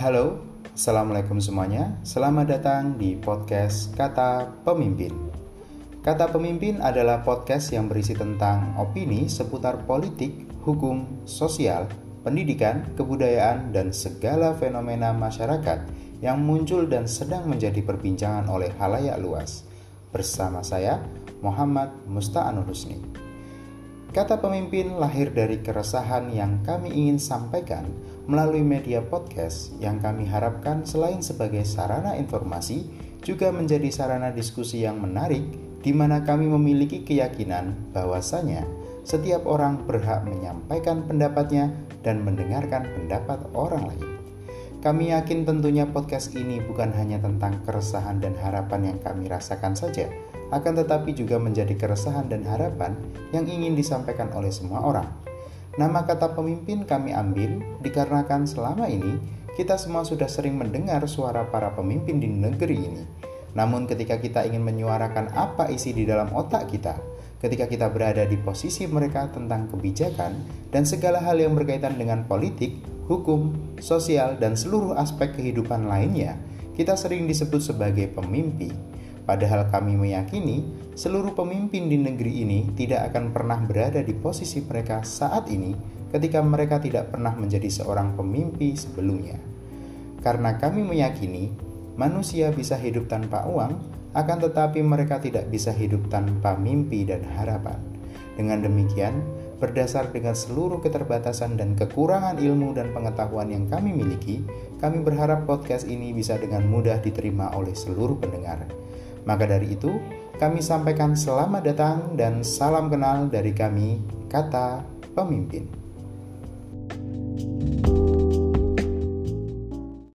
Halo, Assalamualaikum semuanya. Selamat datang di podcast Kata Pemimpin. Kata Pemimpin adalah podcast yang berisi tentang opini seputar politik, hukum, sosial, pendidikan, kebudayaan, dan segala fenomena masyarakat yang muncul dan sedang menjadi perbincangan oleh halayak luas. Bersama saya, Muhammad Musta'anul Husni. Kata pemimpin lahir dari keresahan yang kami ingin sampaikan melalui media podcast yang kami harapkan selain sebagai sarana informasi juga menjadi sarana diskusi yang menarik di mana kami memiliki keyakinan bahwasanya setiap orang berhak menyampaikan pendapatnya dan mendengarkan pendapat orang lain. Kami yakin tentunya podcast ini bukan hanya tentang keresahan dan harapan yang kami rasakan saja, akan tetapi juga menjadi keresahan dan harapan yang ingin disampaikan oleh semua orang. Nama kata pemimpin kami ambil dikarenakan selama ini kita semua sudah sering mendengar suara para pemimpin di negeri ini. Namun ketika kita ingin menyuarakan apa isi di dalam otak kita, ketika kita berada di posisi mereka tentang kebijakan dan segala hal yang berkaitan dengan politik, hukum, sosial, dan seluruh aspek kehidupan lainnya, kita sering disebut sebagai pemimpi Padahal kami meyakini seluruh pemimpin di negeri ini tidak akan pernah berada di posisi mereka saat ini ketika mereka tidak pernah menjadi seorang pemimpi sebelumnya. Karena kami meyakini manusia bisa hidup tanpa uang, akan tetapi mereka tidak bisa hidup tanpa mimpi dan harapan. Dengan demikian, berdasar dengan seluruh keterbatasan dan kekurangan ilmu dan pengetahuan yang kami miliki, kami berharap podcast ini bisa dengan mudah diterima oleh seluruh pendengar. Maka dari itu, kami sampaikan selamat datang dan salam kenal dari kami, kata pemimpin.